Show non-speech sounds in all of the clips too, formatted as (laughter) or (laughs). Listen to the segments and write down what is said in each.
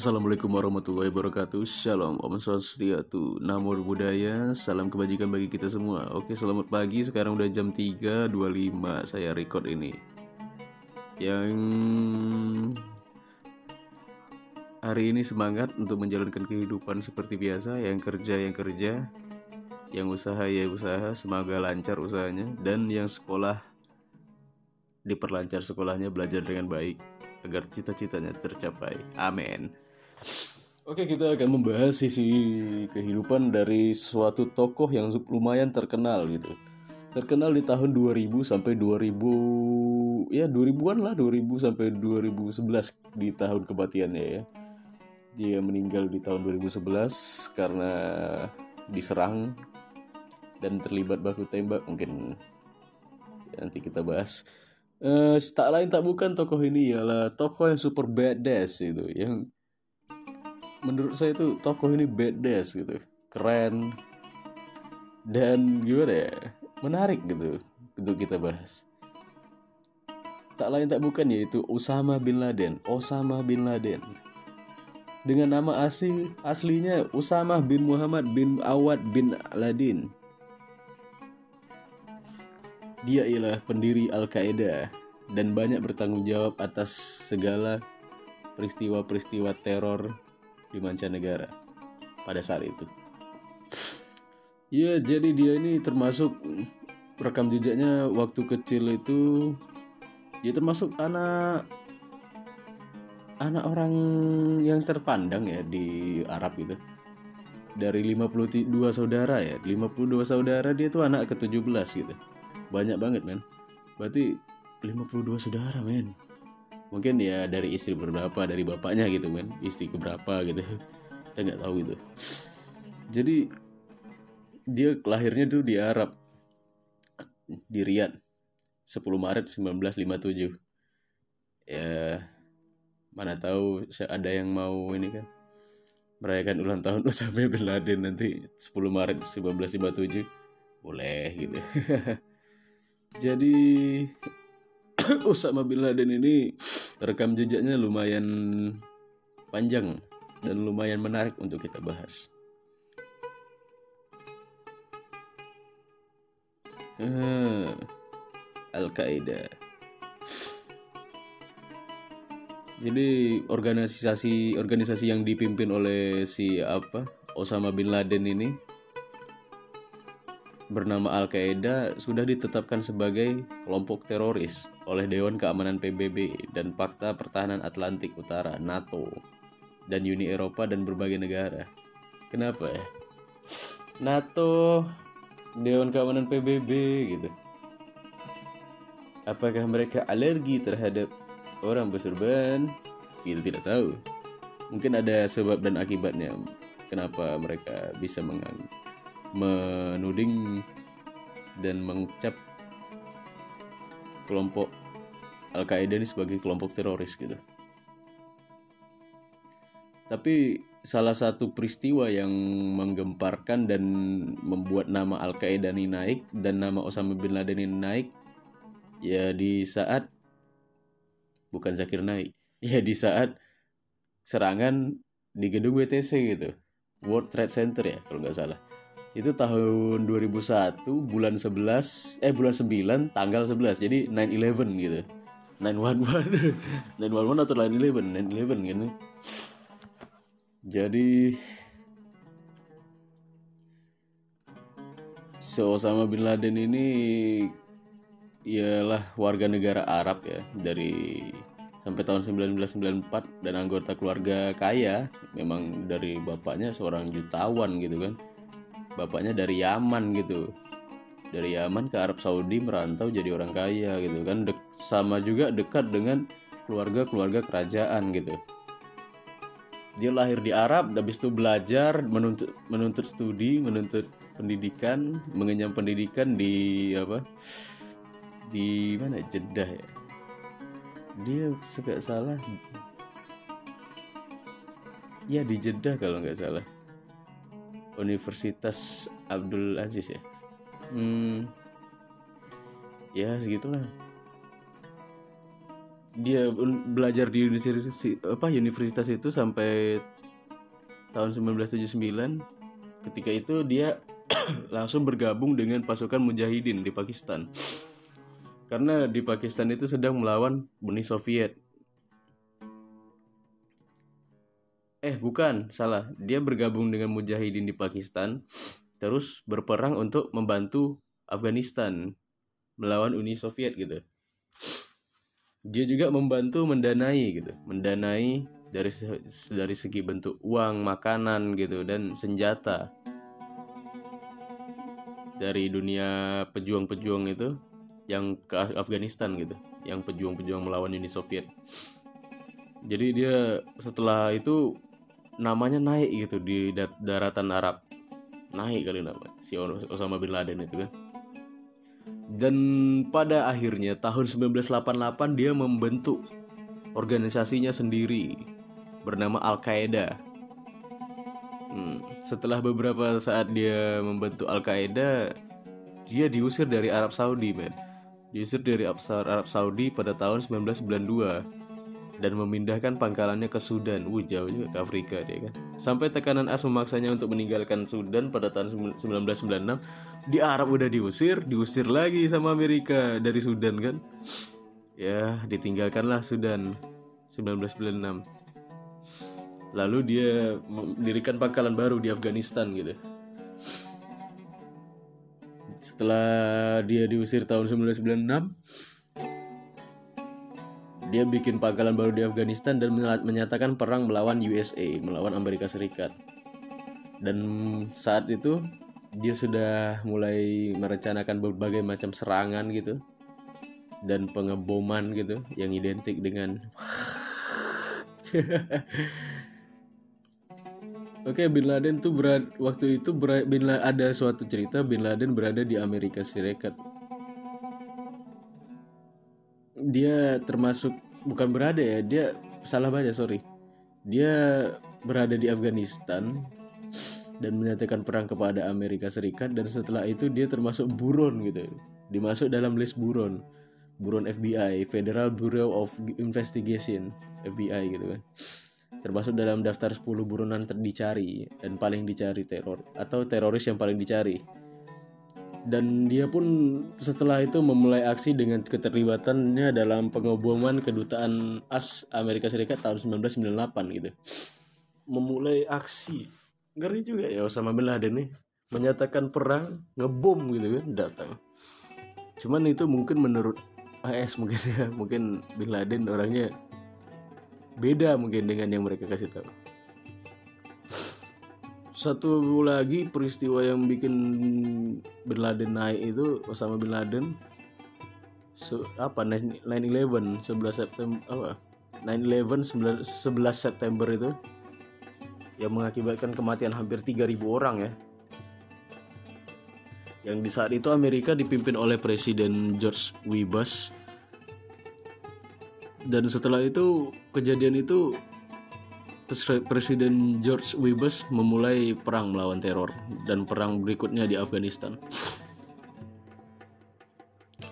Assalamualaikum warahmatullahi wabarakatuh. Shalom, Om Swastiastu Namo Buddhaya, salam kebajikan bagi kita semua. Oke, selamat pagi, sekarang udah jam 3.25 Saya record ini. Yang Hari ini semangat untuk menjalankan kehidupan seperti biasa. Yang kerja, yang kerja. Yang usaha, ya usaha. Semoga lancar usahanya. Dan yang sekolah Diperlancar sekolahnya, belajar dengan baik. Agar cita-citanya tercapai. Amin. Oke, kita akan membahas sisi kehidupan dari suatu tokoh yang lumayan terkenal gitu. Terkenal di tahun 2000 sampai 2000 ya 2000-an lah, 2000 sampai 2011 di tahun kematiannya ya. Dia meninggal di tahun 2011 karena diserang dan terlibat baku tembak mungkin ya, nanti kita bahas Uh, tak lain tak bukan tokoh ini ialah tokoh yang super badass gitu yang menurut saya itu tokoh ini badass gitu. Keren. Dan gimana ya? Menarik gitu untuk kita bahas. Tak lain tak bukan yaitu Osama bin Laden. Osama bin Laden. Dengan nama asli aslinya Osama bin Muhammad bin Awad bin Laden. Dia ialah pendiri Al-Qaeda dan banyak bertanggung jawab atas segala peristiwa-peristiwa teror di mancanegara pada saat itu. (sniffs) Ya, jadi dia ini termasuk rekam jejaknya waktu kecil itu dia termasuk anak anak orang yang terpandang ya di Arab gitu. Dari 52 saudara ya, 52 saudara dia tuh anak ke-17 gitu banyak banget men berarti 52 saudara men mungkin ya dari istri berapa dari bapaknya gitu men. Istri keberapa gitu. Kita nggak tahu gitu. Jadi dia lahirnya tuh di Arab. Di Riyadh. 10 Maret 1957 ya mana tahu ada yang mau ini kan merayakan ulang tahun Osama bin Laden nanti 10 Maret 1957 boleh gitu. (laughs) Jadi (coughs) Usama bin Laden ini rekam jejaknya lumayan panjang dan lumayan menarik untuk kita bahas. Uh, Al-Qaeda. Jadi organisasi organisasi yang dipimpin oleh si apa Osama bin Laden ini bernama Al-Qaeda sudah ditetapkan sebagai kelompok teroris oleh Dewan Keamanan PBB dan Fakta Pertahanan Atlantik Utara NATO dan Uni Eropa dan berbagai negara. Kenapa ya? NATO, Dewan Keamanan PBB gitu. Apakah mereka alergi terhadap orang berserban? Kita tidak tahu. Mungkin ada sebab dan akibatnya kenapa mereka bisa menganggap menuding dan mengecap kelompok Al-Qaeda ini sebagai kelompok teroris gitu. Tapi salah satu peristiwa yang menggemparkan dan membuat nama Al-Qaeda ini naik dan nama Osama bin Laden ini naik ya di saat bukan Zakir naik (laughs) ya di saat serangan di gedung WTC gitu World Trade Center ya kalau nggak salah itu tahun 2001 bulan 11 eh bulan 9 tanggal 11 jadi 911 gitu. 911 911 (laughs) atau 911 911 kan. Jadi so Osama bin Laden ini ialah warga negara Arab ya dari sampai tahun 1994 dan anggota keluarga kaya memang dari bapaknya seorang jutawan gitu kan bapaknya dari Yaman gitu. Dari Yaman ke Arab Saudi merantau jadi orang kaya gitu kan. Dek, sama juga dekat dengan keluarga-keluarga kerajaan gitu. Dia lahir di Arab habis itu belajar menuntut menuntut studi menuntut pendidikan mengenyam pendidikan di apa? Di mana? Jeddah ya? Dia suka salah. Ya di Jeddah kalau nggak salah Universitas Abdul Aziz ya? Hmm. Ya segitulah. Dia belajar di universitas apa universitas itu sampai tahun 1979 ketika itu dia (coughs) langsung bergabung dengan pasukan mujahidin di Pakistan. Karena di Pakistan itu sedang melawan Uni Soviet eh bukan salah. Dia bergabung dengan mujahidin di Pakistan terus berperang untuk membantu Afghanistan melawan Uni Soviet gitu. Dia juga membantu mendanai gitu. Mendanai dari dari segi bentuk uang makanan gitu dan senjata. Dari dunia pejuang-pejuang itu yang ke Afghanistan gitu. Yang pejuang-pejuang melawan Uni Soviet. Jadi dia setelah itu namanya naik gitu di daratan Arab. Naik kali nama si Osama bin Laden itu kan. Dan pada akhirnya tahun 1988 dia membentuk organisasinya sendiri bernama Al Qaeda hmm, setelah beberapa saat dia membentuk Al Qaeda dia diusir dari Arab Saudi men. Diusir dari Arab Saudi pada tahun 1992 dan memindahkan pangkalannya ke Sudan. Wuh, jauh juga ke Afrika dia kan. Sampai tekanan AS memaksanya untuk meninggalkan Sudan pada tahun 1996. Di Arab udah diusir, diusir lagi sama Amerika dari Sudan kan. Ya, ditinggalkanlah Sudan 1996. Lalu dia mendirikan pangkalan baru di Afghanistan gitu. Setelah dia diusir tahun 1996, dia bikin pangkalan baru di Afghanistan dan menyatakan perang melawan USA, melawan Amerika Serikat. Dan saat itu dia sudah mulai merencanakan berbagai macam serangan gitu dan pengeboman gitu yang identik dengan (laughs) Oke, okay, Bin Laden tuh berat waktu itu berat, Bin Laden, ada suatu cerita Bin Laden berada di Amerika Serikat dia termasuk bukan berada ya dia salah baca sorry. Dia berada di Afghanistan dan menyatakan perang kepada Amerika Serikat dan setelah itu dia termasuk buron gitu. Dimasuk dalam list buron buron FBI Federal Bureau of Investigation FBI gitu kan. Termasuk dalam daftar 10 buronan terdicari dan paling dicari teror atau teroris yang paling dicari dan dia pun setelah itu memulai aksi dengan keterlibatannya dalam pengeboman kedutaan AS Amerika Serikat tahun 1998 gitu. Memulai aksi. Ngeri juga ya Osama bin Laden nih menyatakan perang, ngebom gitu kan datang. Cuman itu mungkin menurut AS mungkin ya, mungkin bin Laden orangnya beda mungkin dengan yang mereka kasih tahu satu lagi peristiwa yang bikin Bin Laden naik itu Osama Bin Laden so, apa 9/11 11 September apa 9/11 11 September itu yang mengakibatkan kematian hampir 3000 orang ya yang di saat itu Amerika dipimpin oleh Presiden George W. Bush dan setelah itu kejadian itu Presiden George W. Bush memulai perang melawan teror dan perang berikutnya di Afghanistan.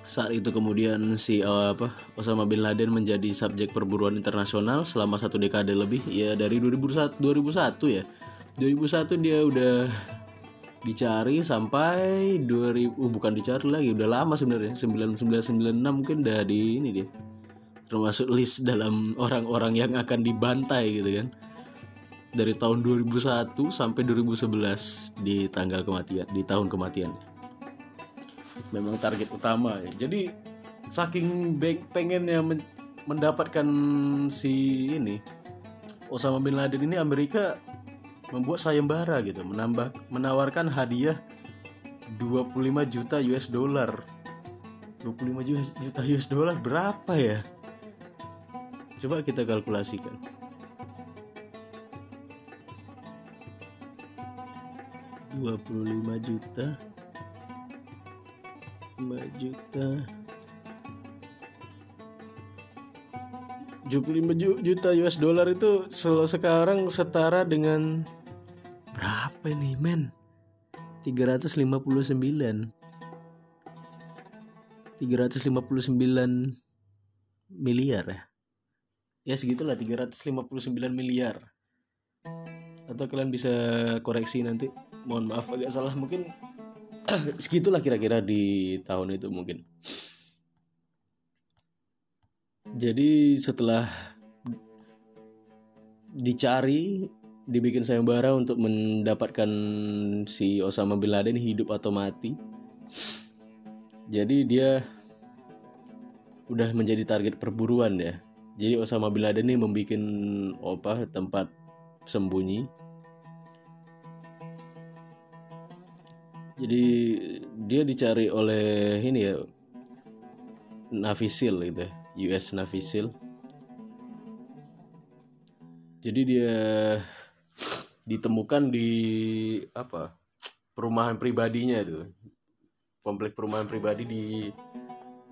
Saat itu kemudian si uh, apa Osama bin Laden menjadi subjek perburuan internasional selama satu dekade lebih ya dari 2001 2001 ya 2001 dia udah dicari sampai 2000 uh, bukan dicari lagi udah lama sebenarnya 1996 mungkin udah di ini dia termasuk list dalam orang-orang yang akan dibantai gitu kan dari tahun 2001 sampai 2011 di tanggal kematian di tahun kematian memang target utama ya. jadi saking pengennya men mendapatkan si ini Osama bin Laden ini Amerika membuat sayembara gitu menambah menawarkan hadiah 25 juta US dollar. 25 juta US dollar berapa ya? Coba kita kalkulasikan 25 juta. 5 juta. 75 juta US dollar itu sekarang setara dengan berapa nih men? 359 359 miliar ya? Ya segitulah 359 miliar. Atau kalian bisa koreksi nanti mohon maaf agak salah. Mungkin (clears throat) segitulah kira-kira di tahun itu mungkin. Jadi setelah dicari dibikin sayembara untuk mendapatkan si Osama bin Laden hidup atau mati. Jadi dia udah menjadi target perburuan ya. Jadi Osama bin Laden ini membuat apa tempat sembunyi jadi dia dicari oleh ini ya Navy SEAL gitu US Navy SEAL jadi dia ditemukan di apa perumahan pribadinya itu komplek perumahan pribadi di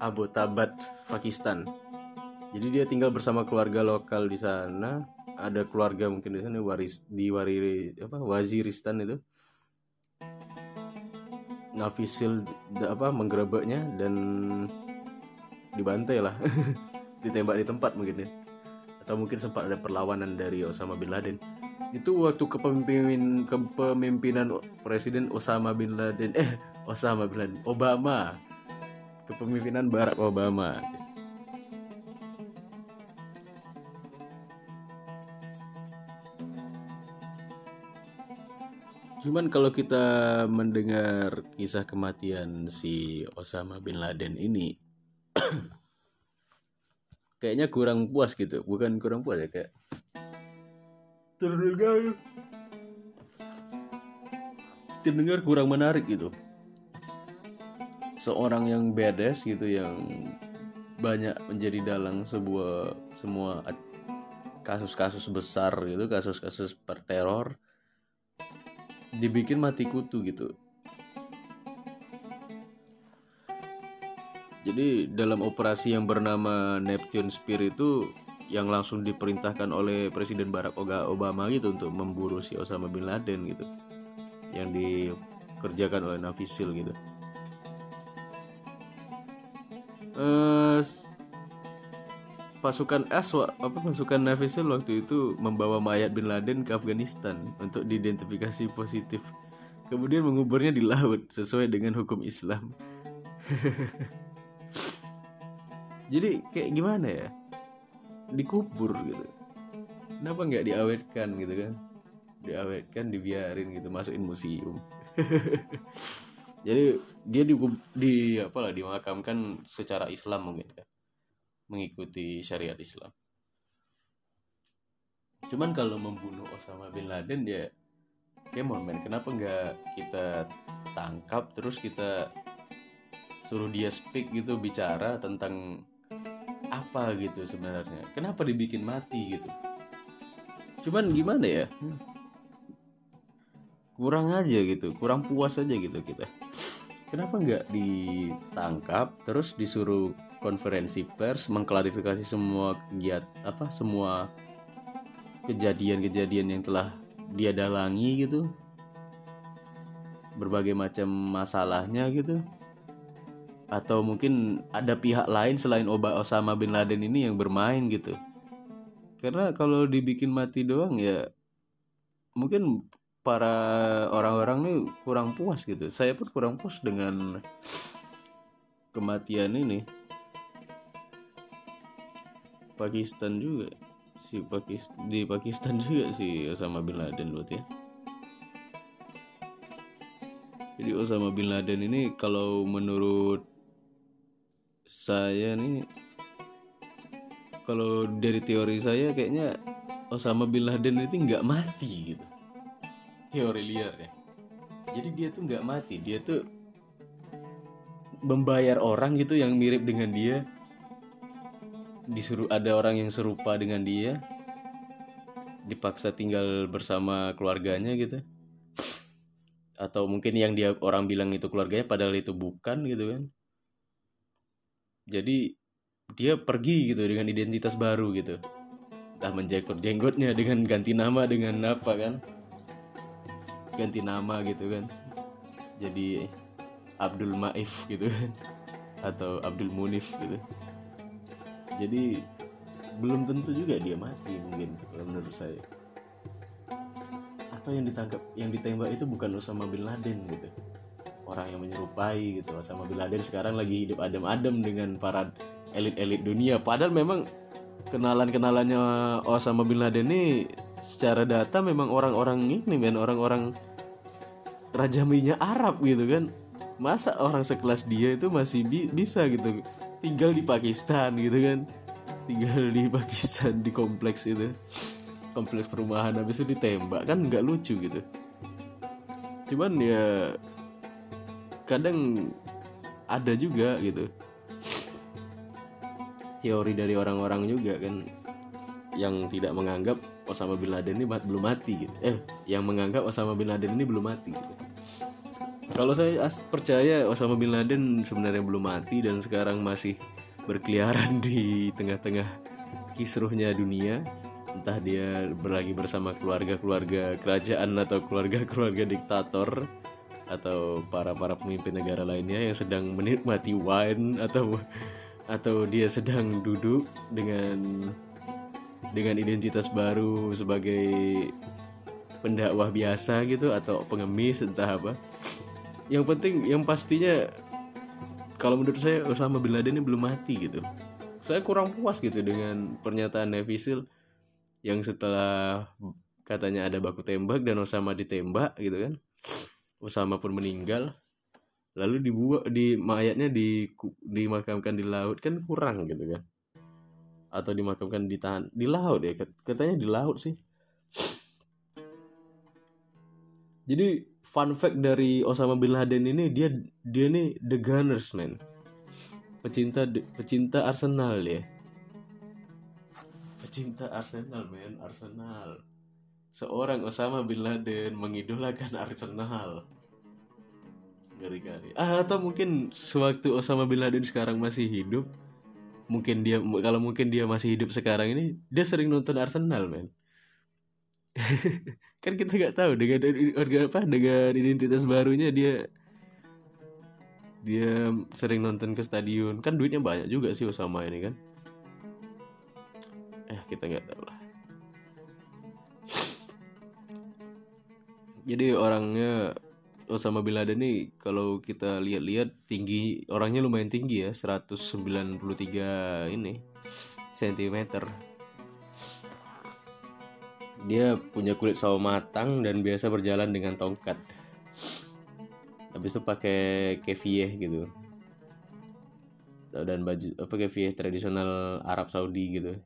Abbottabad, Pakistan. Jadi dia tinggal bersama keluarga lokal di sana. Ada keluarga mungkin di sana waris di Wariri apa Waziristan itu. Nafisil apa menggerebeknya dan dibantai lah. (laughs) Ditembak di tempat mungkin ya. Atau mungkin sempat ada perlawanan dari Osama bin Laden. Itu waktu kepemimpinan kepemimpinan Presiden Osama bin Laden eh Osama bin Laden Obama kepemimpinan Barack Obama. Cuman kalau kita mendengar kisah kematian si Osama bin Laden ini (coughs) kayaknya kurang puas gitu, bukan kurang puas ya kayak terdengar terdengar kurang menarik gitu. Seorang yang badass gitu yang banyak menjadi dalang sebuah semua kasus-kasus besar gitu kasus-kasus teror dibikin mati kutu gitu. Jadi dalam operasi yang bernama Neptune Spear itu yang langsung diperintahkan oleh Presiden Barack Obama gitu untuk memburu si Osama bin Laden gitu yang dikerjakan oleh Navy SEAL gitu. Uh, pasukan Aswa apa pasukan Navy SEAL waktu itu membawa mayat Bin Laden ke Afghanistan untuk diidentifikasi positif. Kemudian menguburnya di laut sesuai dengan hukum Islam. (laughs) Jadi kayak gimana ya? Dikubur gitu. Kenapa nggak diawetkan gitu kan? Diawetkan, dibiarin gitu, masukin museum. (laughs) jadi dia di, di apa lah dimakamkan secara Islam mungkin ya mengikuti syariat Islam. Cuman kalau membunuh Osama bin Laden ya kayak men kenapa nggak kita tangkap terus kita suruh dia speak gitu bicara tentang apa gitu sebenarnya? Kenapa dibikin mati gitu? Cuman gimana ya? Kurang aja gitu kurang puas aja gitu kita kenapa nggak ditangkap terus disuruh konferensi pers mengklarifikasi semua kegiat apa semua kejadian-kejadian yang telah dia dalangi gitu? Berbagai macam masalahnya gitu? Atau mungkin ada pihak lain selain Oba Osama bin Laden ini yang bermain gitu? Karena kalau dibikin mati doang ya mungkin para orang-orang ini kurang puas gitu. Saya pun kurang puas dengan kematian ini. Pakistan juga si Pakistan di Pakistan (laughs) juga si Osama bin Laden buat ya. Jadi Osama bin Laden ini kalau menurut saya nih kalau dari teori saya kayaknya Osama bin Laden itu nggak mati gitu teori liar ya. Jadi dia tuh nggak mati dia tuh membayar orang gitu yang mirip dengan dia. Disuruh ada orang yang serupa dengan dia. Dipaksa tinggal bersama keluarganya gitu. Atau mungkin yang dia orang bilang itu keluarganya padahal itu bukan gitu kan. Jadi dia pergi gitu dengan identitas baru gitu. Entah menjenggot jenggotnya dengan ganti nama dengan apa kan ganti nama gitu kan. Jadi Abdul Maif gitu kan. Atau Abdul Munif gitu. Jadi belum tentu juga dia mati mungkin kalau menurut saya. Atau yang ditangkap yang ditembak itu bukan Osama bin Laden gitu. Orang yang menyerupai gitu. Osama bin Laden sekarang lagi hidup adem-adem dengan para elit-elit dunia. Padahal memang kenalan-kenalannya Osama bin Laden ini secara data memang orang-orang ini men orang-orang raja minyak Arab gitu kan. Masa orang sekelas dia itu masih bi bisa gitu? Tinggal di Pakistan gitu kan. Tinggal di (laughs) Pakistan di kompleks itu. Kompleks perumahan habis itu ditembak. Kan nggak lucu gitu. Cuman ya kadang ada juga gitu. Teori dari orang-orang juga kan yang tidak menganggap Osama bin Laden ini belum mati gitu. Eh, yang menganggap Osama bin Laden ini belum mati gitu. Kalau saya percaya Osama bin Laden sebenarnya belum mati dan sekarang masih berkeliaran (laughs) di tengah-tengah kisruhnya dunia entah dia berlagi bersama keluarga-keluarga kerajaan atau keluarga-keluarga diktator atau para para pemimpin negara lainnya yang sedang menikmati wine atau atau dia sedang duduk dengan dengan identitas baru sebagai pendakwah biasa gitu atau pengemis entah apa. Yang penting yang pastinya kalau menurut saya Osama bin Laden ini belum mati gitu. Saya kurang puas gitu dengan pernyataan Nevisil yang setelah katanya ada baku tembak dan Osama ditembak gitu kan. Osama pun meninggal. Lalu dibuat di mayatnya di dimakamkan di laut kan kurang gitu kan atau dimakamkan di tahan di laut ya katanya di laut sih. Jadi fun fact dari Osama bin Laden ini dia dia nih the Gunners man pecinta pecinta Arsenal ya pecinta Arsenal man Arsenal. Seorang Osama bin Laden mengidolakan Arsenal. Gari-gari ah, atau mungkin sewaktu Osama bin Laden sekarang masih hidup mungkin dia kalau mungkin dia masih hidup sekarang ini dia sering nonton Arsenal man (laughs) kan kita nggak tahu dengan organ apa dengan identitas barunya dia dia sering nonton ke stadion. Kan duitnya banyak juga sih Osama ini kan? Eh kita nggak tahu lah. Jadi orangnya Osama bin Laden nih kalau kita lihat-lihat tinggi orangnya lumayan tinggi ya 193 ini sentimeter. Dia punya kulit sawo matang dan biasa berjalan dengan tongkat. Habis itu pakai kefieh gitu. Dan baju apa kefieh tradisional Arab Saudi gitu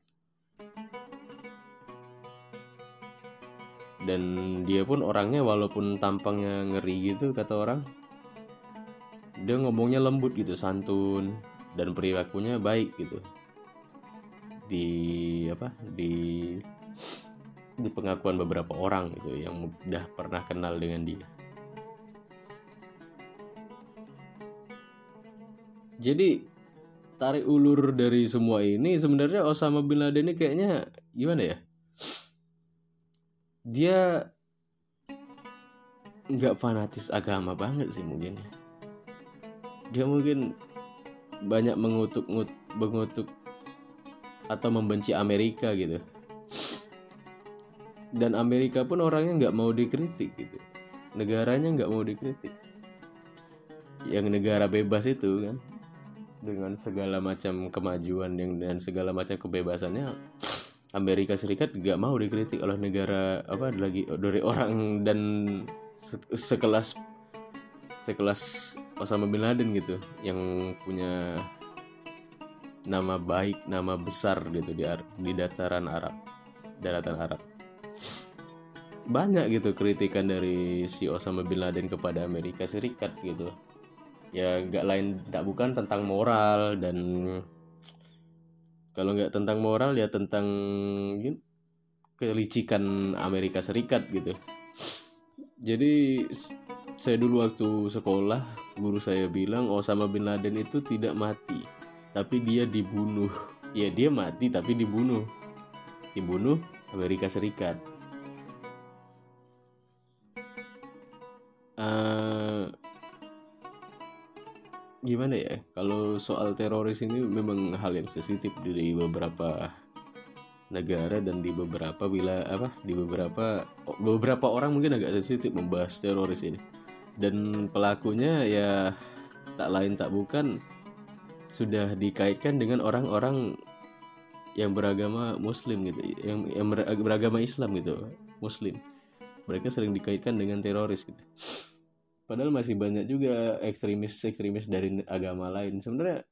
dan dia pun orangnya walaupun tampangnya ngeri gitu kata orang dia ngomongnya lembut gitu santun dan perilakunya baik gitu di apa di di pengakuan beberapa orang gitu yang udah pernah kenal dengan dia. Jadi tarik ulur dari semua ini sebenarnya Osama bin Laden ini kayaknya gimana ya? Dia nggak fanatis agama banget sih mungkin. Ya. Dia mungkin banyak mengutuk mengutuk atau membenci Amerika gitu dan Amerika pun orangnya nggak mau dikritik gitu negaranya nggak mau dikritik yang negara bebas itu kan dengan segala macam kemajuan dan segala macam kebebasannya Amerika Serikat nggak mau dikritik oleh negara apa lagi dari orang dan sekelas sekelas Osama bin Laden gitu yang punya nama baik nama besar gitu di di dataran Arab daratan Arab. Banyak gitu kritikan dari si Osama bin Laden kepada Amerika Serikat gitu. Ya nggak lain tak bukan tentang moral dan kalau nggak tentang moral ya tentang gitu, kelicikan Amerika Serikat gitu. Jadi saya dulu waktu sekolah guru saya bilang Osama bin Laden itu tidak mati tapi dia dibunuh. Ya dia mati tapi dibunuh. Dibunuh Amerika Serikat. Uh, gimana ya? Kalau soal teroris ini memang hal yang sensitif dari beberapa negara dan di beberapa wilayah apa di beberapa beberapa orang mungkin agak sensitif membahas teroris ini. Dan pelakunya ya tak lain tak bukan sudah dikaitkan dengan orang-orang yang beragama muslim gitu yang yang beragama Islam gitu muslim. Mereka sering dikaitkan dengan teroris gitu padahal masih banyak juga ekstremis ekstremis dari agama lain. Sebenarnya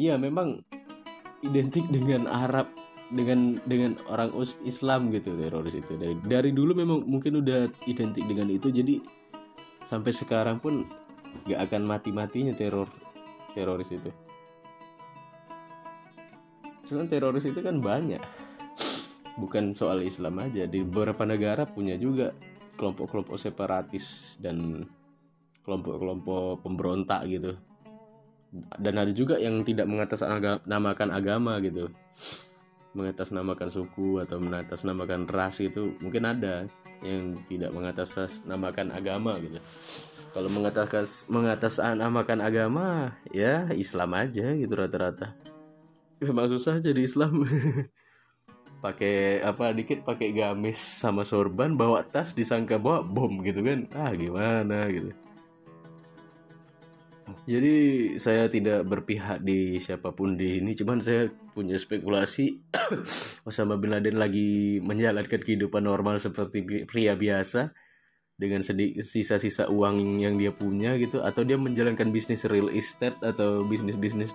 iya memang identik dengan Arab dengan dengan orang Islam gitu teroris itu. Dari dari dulu memang mungkin udah identik dengan itu jadi sampai sekarang pun gak akan mati matinya teror teroris itu. Cuman teroris itu kan banyak. Bukan soal Islam aja di beberapa negara punya juga kelompok-kelompok separatis dan kelompok-kelompok pemberontak gitu. Dan ada juga yang tidak mengatasnamakan agama gitu. Mengatasnamakan suku atau mengatasnamakan ras itu mungkin ada yang tidak mengatasnamakan agama gitu. Kalau mengatas mengatasnamakan agama ya Islam aja gitu rata-rata. Memang susah jadi Islam. (laughs) Pakai apa dikit pakai gamis sama sorban bawa tas disangka bawa bom gitu kan. Ah gimana gitu jadi saya tidak berpihak di siapa pun di ini, cuman saya punya spekulasi (coughs) Osama bin Laden lagi menjalankan kehidupan normal seperti pria biasa dengan sisa-sisa uang yang dia punya gitu atau dia menjalankan bisnis real estate atau bisnis-bisnis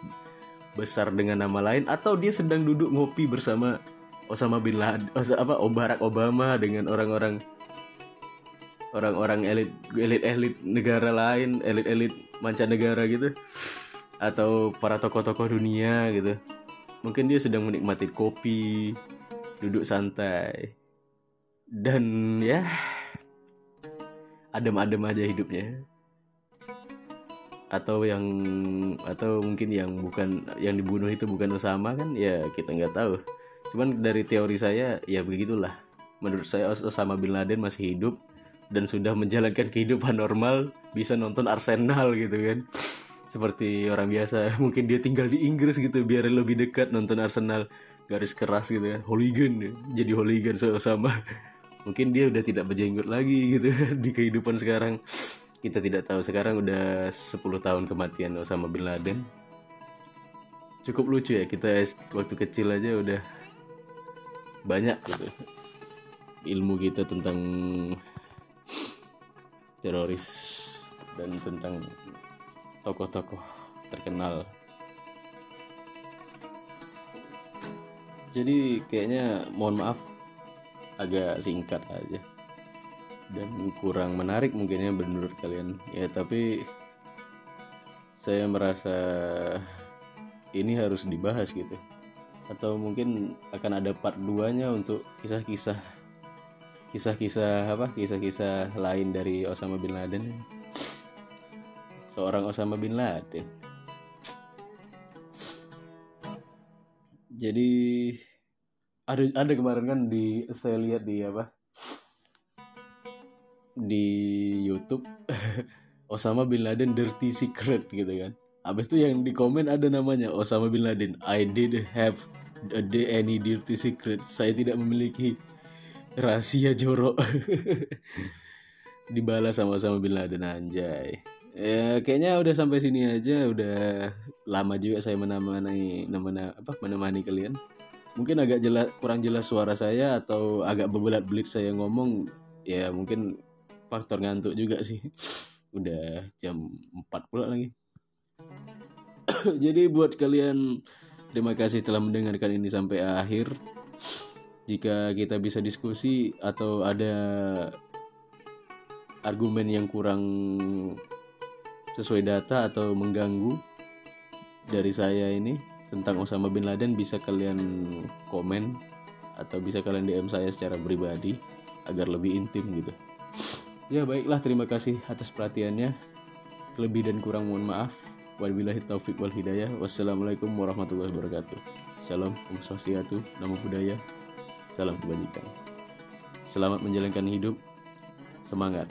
besar dengan nama lain atau dia sedang duduk ngopi bersama Osama bin Laden apa Barack Obama dengan orang-orang orang-orang elit elit elit negara lain elit elit mancanegara gitu. Atau para tokoh-tokoh dunia gitu. Mungkin dia sedang menikmati kopi duduk santai. Dan ya adem-adem aja hidupnya. Atau yang atau mungkin yang bukan yang dibunuh itu bukan Osama kan ya kita nggak tahu. Cuman dari teori saya ya begitulah. Menurut saya Osama bin Laden masih hidup dan sudah menjalankan kehidupan normal bisa nonton Arsenal gitu kan. Seperti orang biasa (laughs) mungkin dia tinggal di Inggris gitu biar lebih dekat nonton Arsenal. Garis keras gitu kan hooligan jadi hooligan sama. (laughs) Mungkin dia udah tidak berjenggot lagi gitu di kehidupan sekarang. Kita tidak tahu sekarang udah 10 tahun kematian Osama bin Laden. Cukup lucu ya kita waktu kecil aja udah banyak gitu. Ilmu kita tentang teroris dan tentang tokoh-tokoh terkenal. Jadi kayaknya mohon maaf agak singkat aja dan kurang menarik mungkinnya menurut kalian ya tapi saya merasa ini harus dibahas gitu atau mungkin akan ada part 2 nya untuk kisah-kisah kisah-kisah apa kisah-kisah lain dari Osama bin Laden. Seorang Osama bin Laden. Jadi ada ada kemarin kan di saya lihat di apa di YouTube (laughs) Osama bin Laden dirty secret gitu kan. Abis itu yang di komen ada namanya Osama bin Laden I did have a any dirty secret. Saya tidak memiliki rahasia jorok (laughs) dibalas sama-sama Bin Laden anjay. Ya kayaknya udah sampai sini aja. Udah lama juga saya menemani menemani apa menemani kalian. Mungkin agak jelas kurang jelas suara saya atau agak bebelat-belit saya ngomong ya mungkin faktor ngantuk juga sih. (laughs) Udah jam 4 pula lagi. (coughs) Jadi buat kalian terima kasih telah mendengarkan ini sampai akhir jika kita bisa diskusi atau ada argumen yang kurang sesuai data atau mengganggu dari saya ini tentang Osama bin Laden bisa kalian komen atau bisa kalian DM saya secara pribadi agar lebih intim gitu. Ya baiklah terima kasih atas perhatiannya. Lebih dan kurang mohon maaf. Wabillahi taufik wal hidayah. Wassalamualaikum warahmatullahi wabarakatuh. Shalom, Om Swastiastu, Namo Buddhaya. Salam kebajikan. Selamat menjalankan hidup. Semangat.